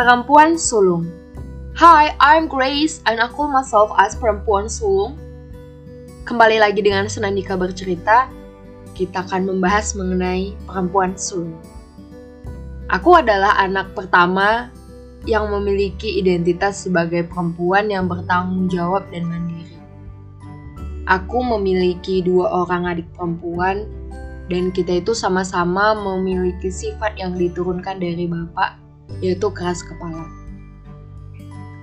Perempuan sulung Hi, I'm Grace and aku myself as perempuan sulung. Kembali lagi dengan Senandika bercerita, kita akan membahas mengenai perempuan sulung. Aku adalah anak pertama yang memiliki identitas sebagai perempuan yang bertanggung jawab dan mandiri. Aku memiliki dua orang adik perempuan dan kita itu sama-sama memiliki sifat yang diturunkan dari bapak, yaitu keras kepala.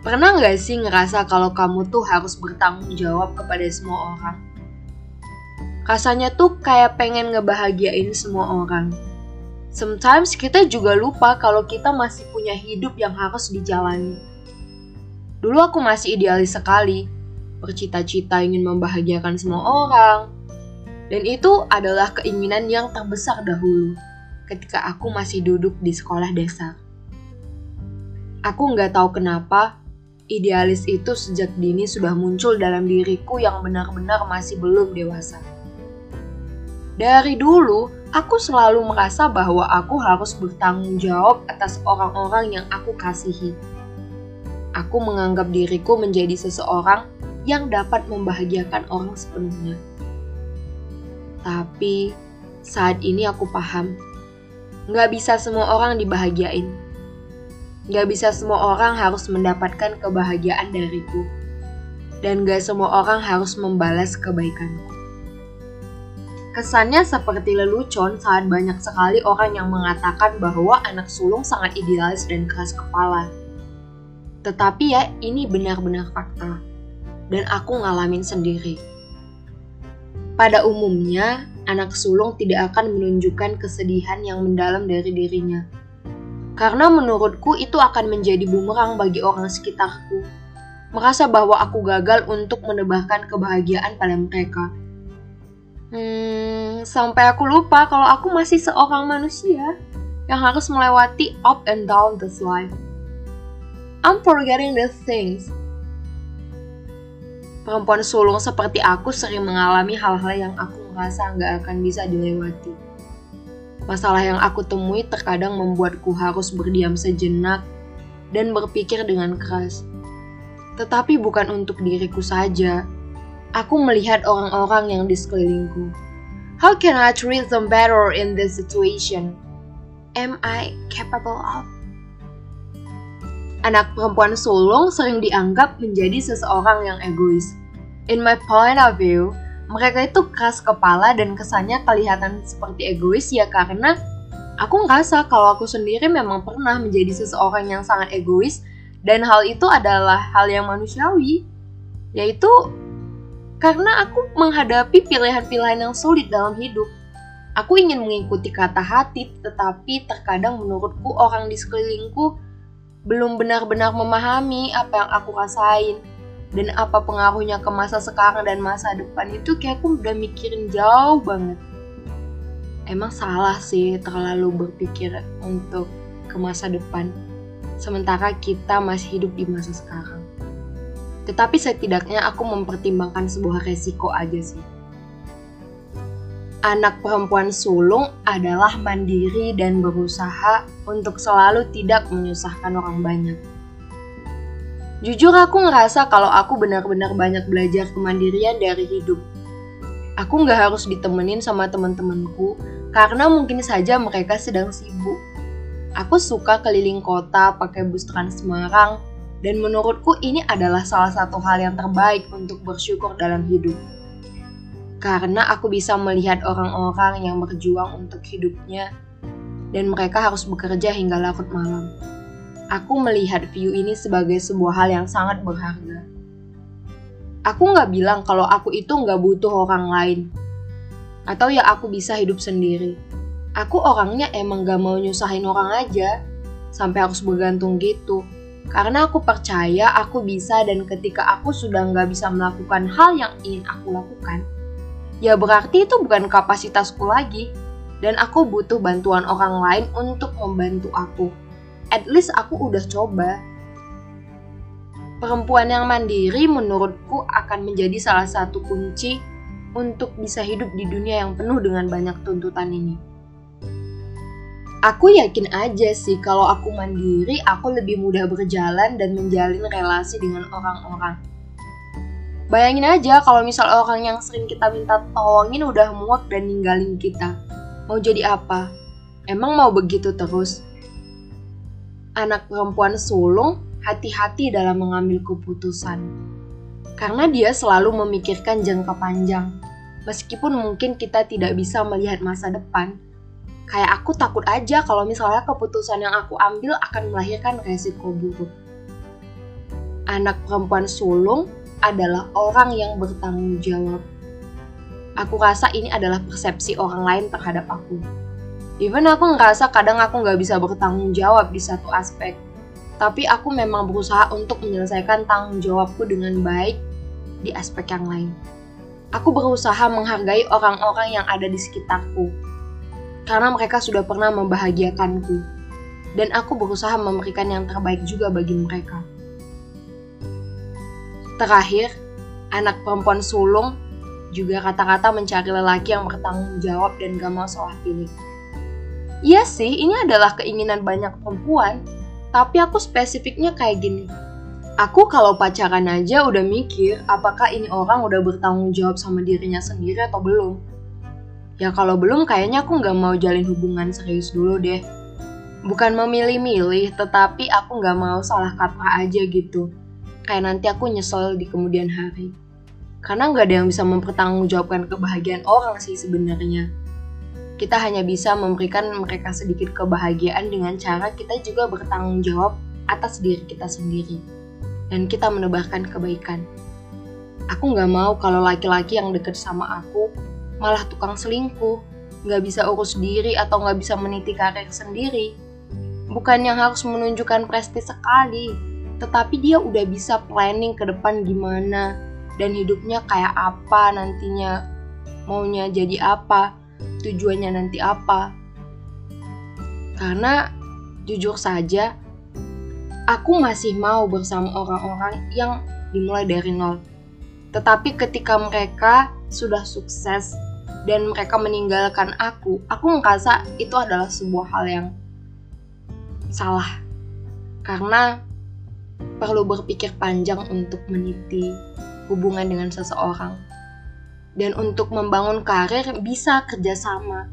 Pernah nggak sih ngerasa kalau kamu tuh harus bertanggung jawab kepada semua orang? Rasanya tuh kayak pengen ngebahagiain semua orang. Sometimes kita juga lupa kalau kita masih punya hidup yang harus dijalani. Dulu aku masih idealis sekali, bercita-cita ingin membahagiakan semua orang. Dan itu adalah keinginan yang terbesar dahulu ketika aku masih duduk di sekolah dasar. Aku nggak tahu kenapa, idealis itu sejak dini sudah muncul dalam diriku yang benar-benar masih belum dewasa. Dari dulu, aku selalu merasa bahwa aku harus bertanggung jawab atas orang-orang yang aku kasihi. Aku menganggap diriku menjadi seseorang yang dapat membahagiakan orang sepenuhnya. Tapi, saat ini aku paham, nggak bisa semua orang dibahagiain Gak bisa semua orang harus mendapatkan kebahagiaan dariku. Dan gak semua orang harus membalas kebaikanku. Kesannya seperti lelucon saat banyak sekali orang yang mengatakan bahwa anak sulung sangat idealis dan keras kepala. Tetapi ya, ini benar-benar fakta. Dan aku ngalamin sendiri. Pada umumnya, anak sulung tidak akan menunjukkan kesedihan yang mendalam dari dirinya karena menurutku itu akan menjadi bumerang bagi orang sekitarku. Merasa bahwa aku gagal untuk menebahkan kebahagiaan pada mereka. Hmm, sampai aku lupa kalau aku masih seorang manusia yang harus melewati up and down this life. I'm forgetting the things. Perempuan sulung seperti aku sering mengalami hal-hal yang aku merasa nggak akan bisa dilewati. Masalah yang aku temui terkadang membuatku harus berdiam sejenak dan berpikir dengan keras. Tetapi bukan untuk diriku saja. Aku melihat orang-orang yang di sekelilingku. How can I treat them better in this situation? Am I capable of? Anak perempuan sulung sering dianggap menjadi seseorang yang egois. In my point of view, mereka itu keras kepala dan kesannya kelihatan seperti egois ya karena aku ngerasa kalau aku sendiri memang pernah menjadi seseorang yang sangat egois dan hal itu adalah hal yang manusiawi yaitu karena aku menghadapi pilihan-pilihan yang sulit dalam hidup. Aku ingin mengikuti kata hati tetapi terkadang menurutku orang di sekelilingku belum benar-benar memahami apa yang aku rasain dan apa pengaruhnya ke masa sekarang dan masa depan itu kayak aku udah mikirin jauh banget. Emang salah sih terlalu berpikir untuk ke masa depan sementara kita masih hidup di masa sekarang. Tetapi setidaknya aku mempertimbangkan sebuah resiko aja sih. Anak perempuan sulung adalah mandiri dan berusaha untuk selalu tidak menyusahkan orang banyak Jujur aku ngerasa kalau aku benar-benar banyak belajar kemandirian dari hidup. Aku nggak harus ditemenin sama teman-temanku karena mungkin saja mereka sedang sibuk. Aku suka keliling kota pakai bus Trans Semarang dan menurutku ini adalah salah satu hal yang terbaik untuk bersyukur dalam hidup. Karena aku bisa melihat orang-orang yang berjuang untuk hidupnya dan mereka harus bekerja hingga larut malam. Aku melihat view ini sebagai sebuah hal yang sangat berharga. Aku nggak bilang kalau aku itu nggak butuh orang lain. Atau ya aku bisa hidup sendiri. Aku orangnya emang gak mau nyusahin orang aja. Sampai harus bergantung gitu. Karena aku percaya aku bisa dan ketika aku sudah nggak bisa melakukan hal yang ingin aku lakukan, ya berarti itu bukan kapasitasku lagi. Dan aku butuh bantuan orang lain untuk membantu aku at least aku udah coba. Perempuan yang mandiri menurutku akan menjadi salah satu kunci untuk bisa hidup di dunia yang penuh dengan banyak tuntutan ini. Aku yakin aja sih kalau aku mandiri, aku lebih mudah berjalan dan menjalin relasi dengan orang-orang. Bayangin aja kalau misal orang yang sering kita minta tolongin udah muak dan ninggalin kita. Mau jadi apa? Emang mau begitu terus? Anak perempuan sulung hati-hati dalam mengambil keputusan. Karena dia selalu memikirkan jangka panjang. Meskipun mungkin kita tidak bisa melihat masa depan, Kayak aku takut aja kalau misalnya keputusan yang aku ambil akan melahirkan resiko buruk. Anak perempuan sulung adalah orang yang bertanggung jawab. Aku rasa ini adalah persepsi orang lain terhadap aku. Even aku ngerasa kadang aku nggak bisa bertanggung jawab di satu aspek. Tapi aku memang berusaha untuk menyelesaikan tanggung jawabku dengan baik di aspek yang lain. Aku berusaha menghargai orang-orang yang ada di sekitarku, karena mereka sudah pernah membahagiakanku, dan aku berusaha memberikan yang terbaik juga bagi mereka. Terakhir, anak perempuan sulung juga kata-kata mencari lelaki yang bertanggung jawab dan gak mau salah pilih. Iya sih, ini adalah keinginan banyak perempuan, tapi aku spesifiknya kayak gini. Aku kalau pacaran aja udah mikir apakah ini orang udah bertanggung jawab sama dirinya sendiri atau belum Ya kalau belum kayaknya aku nggak mau jalin hubungan serius dulu deh. Bukan memilih-milih, tetapi aku nggak mau salah kaprah aja gitu. Kayak nanti aku nyesel di kemudian hari. Karena nggak ada yang bisa mempertanggungjawabkan kebahagiaan orang sih sebenarnya. Kita hanya bisa memberikan mereka sedikit kebahagiaan dengan cara kita juga bertanggung jawab atas diri kita sendiri. Dan kita menebarkan kebaikan. Aku nggak mau kalau laki-laki yang deket sama aku malah tukang selingkuh, nggak bisa urus diri atau nggak bisa meniti karir sendiri. Bukan yang harus menunjukkan prestis sekali, tetapi dia udah bisa planning ke depan gimana dan hidupnya kayak apa nantinya, maunya jadi apa, tujuannya nanti apa. Karena jujur saja, aku masih mau bersama orang-orang yang dimulai dari nol. Tetapi ketika mereka sudah sukses dan mereka meninggalkan aku, aku ngerasa itu adalah sebuah hal yang salah. Karena perlu berpikir panjang untuk meniti hubungan dengan seseorang. Dan untuk membangun karir bisa kerjasama.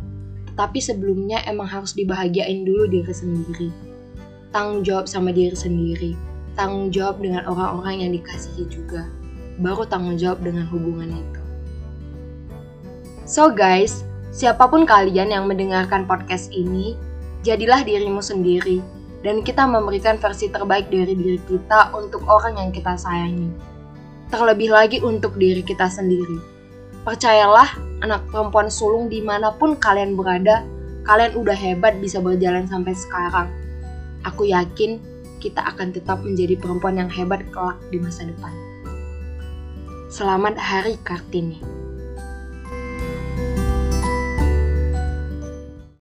Tapi sebelumnya emang harus dibahagiain dulu diri sendiri. Tanggung jawab sama diri sendiri. Tanggung jawab dengan orang-orang yang dikasihi juga. Baru tanggung jawab dengan hubungan itu. So guys, siapa pun kalian yang mendengarkan podcast ini, jadilah dirimu sendiri dan kita memberikan versi terbaik dari diri kita untuk orang yang kita sayangi. Terlebih lagi untuk diri kita sendiri. Percayalah, anak perempuan sulung di mana pun kalian berada, kalian udah hebat bisa berjalan sampai sekarang. Aku yakin kita akan tetap menjadi perempuan yang hebat kelak di masa depan. Selamat Hari Kartini.